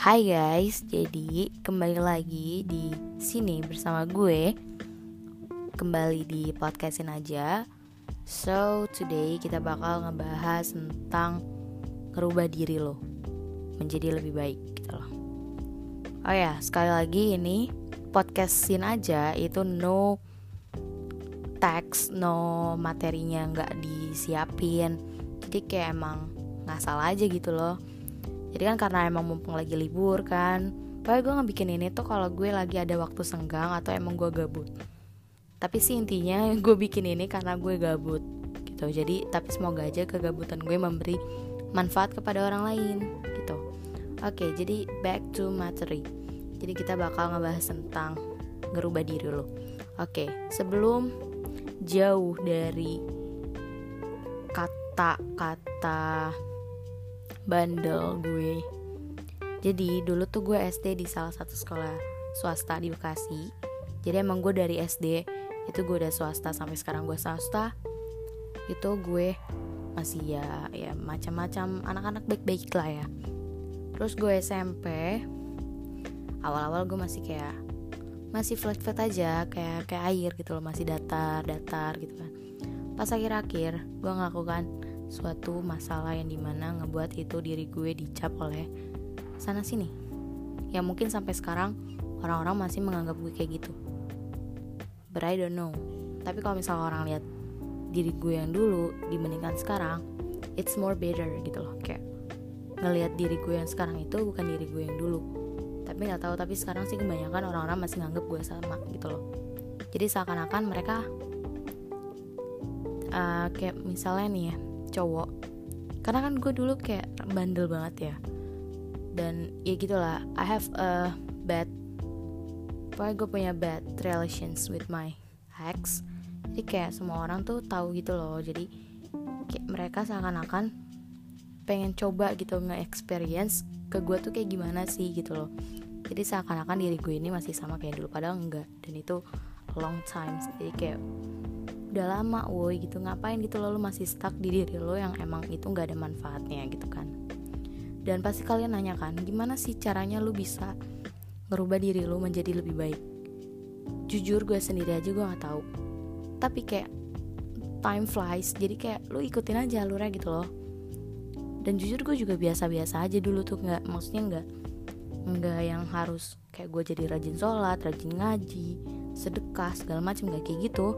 Hai guys, jadi kembali lagi di sini bersama gue. Kembali di podcastin aja. So today kita bakal ngebahas tentang Ngerubah diri lo Menjadi lebih baik gitu loh. Oh ya, sekali lagi ini podcastin aja itu no teks, no materinya nggak disiapin. Jadi kayak emang ngasal aja gitu loh jadi kan karena emang mumpung lagi libur kan pokoknya gue ngebikin ini tuh kalau gue lagi ada waktu senggang atau emang gue gabut. Tapi sih intinya gue bikin ini karena gue gabut gitu. Jadi tapi semoga aja kegabutan gue memberi manfaat kepada orang lain gitu. Oke jadi back to materi. Jadi kita bakal ngebahas tentang ngerubah diri lo oke sebelum jauh dari kata-kata bandel gue. Jadi dulu tuh gue SD di salah satu sekolah swasta di Bekasi. Jadi emang gue dari SD itu gue udah swasta sampai sekarang gue swasta. Itu gue masih ya ya macam-macam anak-anak baik-baik lah ya. Terus gue SMP awal-awal gue masih kayak masih flat-flat aja kayak kayak air gitu loh masih datar datar gitu kan. Pas akhir-akhir gue ngelakukan suatu masalah yang di mana ngebuat itu diri gue dicap oleh sana sini. Yang mungkin sampai sekarang orang-orang masih menganggap gue kayak gitu. But I don't know. Tapi kalau misalnya orang lihat diri gue yang dulu dibandingkan sekarang it's more better gitu loh. Kayak ngelihat diri gue yang sekarang itu bukan diri gue yang dulu. Tapi nggak tahu tapi sekarang sih kebanyakan orang-orang masih nganggap gue sama gitu loh. Jadi seakan-akan mereka uh, kayak misalnya nih ya cowok. Karena kan gue dulu kayak bandel banget ya. Dan ya gitulah I have a bad pokoknya gue punya bad relations with my ex. Jadi kayak semua orang tuh tahu gitu loh. Jadi kayak mereka seakan-akan pengen coba gitu nge-experience ke gue tuh kayak gimana sih gitu loh. Jadi seakan-akan diri gue ini masih sama kayak dulu padahal enggak. Dan itu long time. Jadi kayak udah lama woi gitu. Ngapain gitu lo, lo masih stuck di diri lo yang emang itu nggak ada manfaatnya gitu kan. Dan pasti kalian nanya kan gimana sih caranya lo bisa ngerubah diri lo menjadi lebih baik? Jujur gue sendiri aja gue nggak tahu. Tapi kayak time flies jadi kayak lo ikutin aja alurnya gitu loh. Dan jujur gue juga biasa-biasa aja dulu tuh nggak maksudnya nggak nggak yang harus kayak gue jadi rajin sholat rajin ngaji sedekah segala macam nggak kayak gitu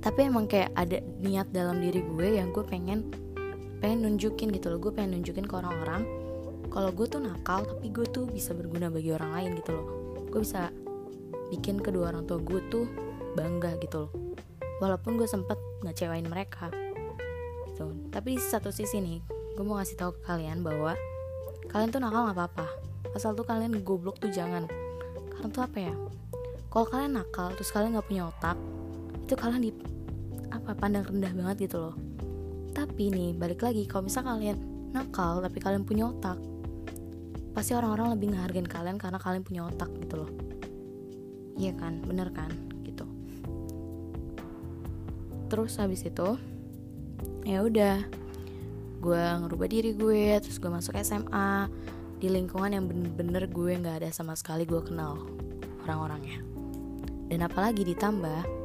tapi emang kayak ada niat dalam diri gue yang gue pengen pengen nunjukin gitu loh. Gue pengen nunjukin ke orang-orang kalau gue tuh nakal tapi gue tuh bisa berguna bagi orang lain gitu loh. Gue bisa bikin kedua orang tua gue tuh bangga gitu loh. Walaupun gue sempet ngecewain mereka. Gitu. Tapi di satu sisi nih gue mau ngasih tahu ke kalian bahwa kalian tuh nakal nggak apa-apa. Asal tuh kalian goblok tuh jangan. Karena tuh apa ya? Kalau kalian nakal terus kalian nggak punya otak itu kalian di apa pandang rendah banget gitu loh. Tapi nih balik lagi kalau misal kalian nakal tapi kalian punya otak pasti orang-orang lebih ngehargain kalian karena kalian punya otak gitu loh. Iya kan? Bener kan? Gitu. Terus habis itu ya udah gue ngerubah diri gue terus gue masuk SMA di lingkungan yang bener-bener gue nggak ada sama sekali gue kenal orang-orangnya. Dan apalagi ditambah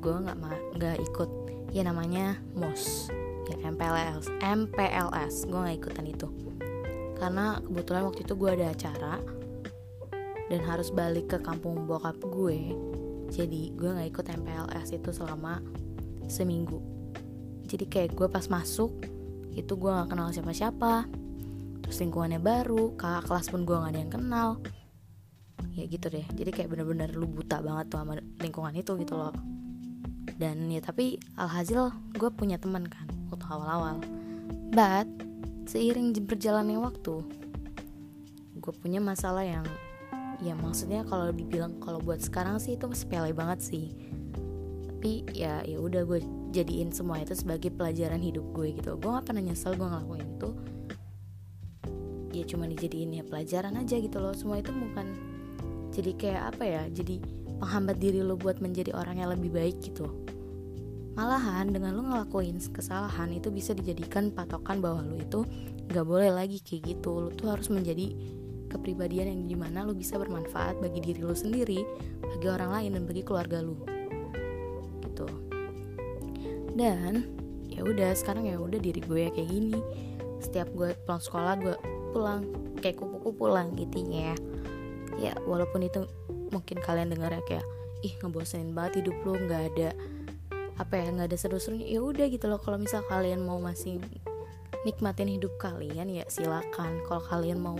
gue nggak nggak ikut. Ya namanya mos ya MPLS MPLS gue nggak ikutan itu. Karena kebetulan waktu itu gue ada acara dan harus balik ke kampung bokap gue. Jadi gue nggak ikut MPLS itu selama seminggu. Jadi kayak gue pas masuk itu gue nggak kenal siapa-siapa. Terus lingkungannya baru kakak kelas pun gue nggak ada yang kenal. Ya gitu deh. Jadi kayak bener-bener lu buta banget tuh sama lingkungan itu gitu loh dan ya tapi alhasil gue punya teman kan waktu awal-awal. But seiring berjalannya waktu gue punya masalah yang ya maksudnya kalau dibilang kalau buat sekarang sih itu sepele banget sih. Tapi ya ya udah gue jadiin semua itu sebagai pelajaran hidup gue gitu. Gue gak pernah nyesel gue ngelakuin itu. Ya cuma dijadiin ya pelajaran aja gitu loh. Semua itu bukan jadi kayak apa ya jadi penghambat diri lo buat menjadi orang yang lebih baik gitu. Malahan dengan lo ngelakuin kesalahan itu bisa dijadikan patokan bahwa lo itu gak boleh lagi kayak gitu. Lo tuh harus menjadi kepribadian yang di mana lo bisa bermanfaat bagi diri lo sendiri bagi orang lain dan bagi keluarga lo. Gitu. Dan ya udah sekarang ya udah diri gue ya kayak gini. Setiap gue pulang sekolah gue pulang kayak kupu-kupu pulang gitu ya ya walaupun itu mungkin kalian dengar ya kayak ih ngebosenin banget hidup lo nggak ada apa ya nggak ada seru-serunya. Ya udah gitu loh kalau misal kalian mau masih nikmatin hidup kalian ya silakan. Kalau kalian mau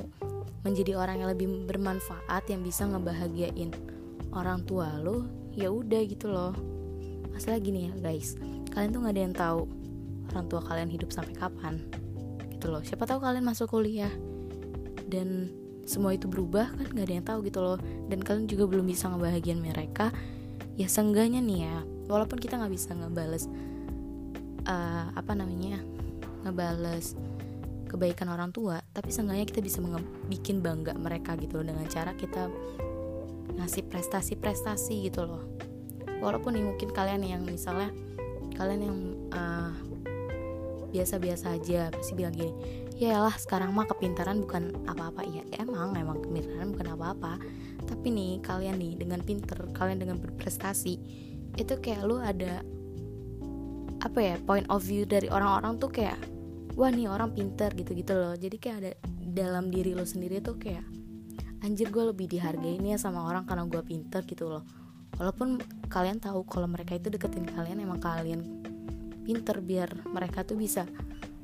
menjadi orang yang lebih bermanfaat yang bisa ngebahagiain orang tua lo ya udah gitu loh. Masalah gini ya guys? Kalian tuh nggak ada yang tahu orang tua kalian hidup sampai kapan gitu loh. Siapa tahu kalian masuk kuliah dan semua itu berubah kan nggak ada yang tahu gitu loh. Dan kalian juga belum bisa ngebahagiain mereka. Ya sengganya nih ya walaupun kita nggak bisa ngebales uh, apa namanya ngebales kebaikan orang tua tapi seenggaknya kita bisa bikin bangga mereka gitu loh dengan cara kita ngasih prestasi-prestasi gitu loh. Walaupun nih mungkin kalian yang misalnya kalian yang uh, biasa-biasa aja pasti bilang gini ya lah sekarang mah kepintaran bukan apa-apa. Ya emang emang kepintaran bukan apa-apa. Tapi nih kalian nih dengan pinter kalian dengan berprestasi itu kayak lu ada apa ya point of view dari orang-orang tuh kayak wah nih orang pinter gitu-gitu loh. Jadi kayak ada dalam diri lo sendiri tuh kayak anjir gue lebih dihargai nih ya sama orang karena gue pinter gitu loh. Walaupun kalian tahu kalau mereka itu deketin kalian emang kalian pinter biar mereka tuh bisa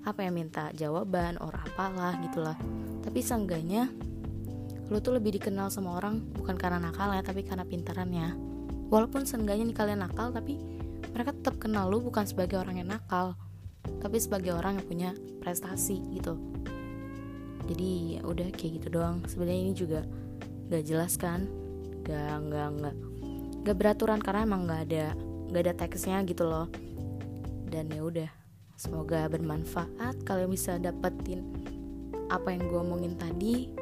apa ya minta jawaban or apalah gitulah. Tapi seenggaknya lo tuh lebih dikenal sama orang bukan karena nakalnya tapi karena pintarannya walaupun seenggaknya nih kalian nakal tapi mereka tetap kenal lu bukan sebagai orang yang nakal tapi sebagai orang yang punya prestasi gitu. Jadi ya udah kayak gitu doang. Sebenarnya ini juga gak jelas kan? Gak gak gak gak beraturan karena emang gak ada gak ada teksnya gitu loh. Dan ya udah semoga bermanfaat kalian bisa dapetin apa yang gue omongin tadi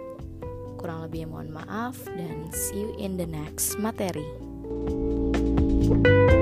kurang lebih mohon maaf dan see you in the next materi. thank you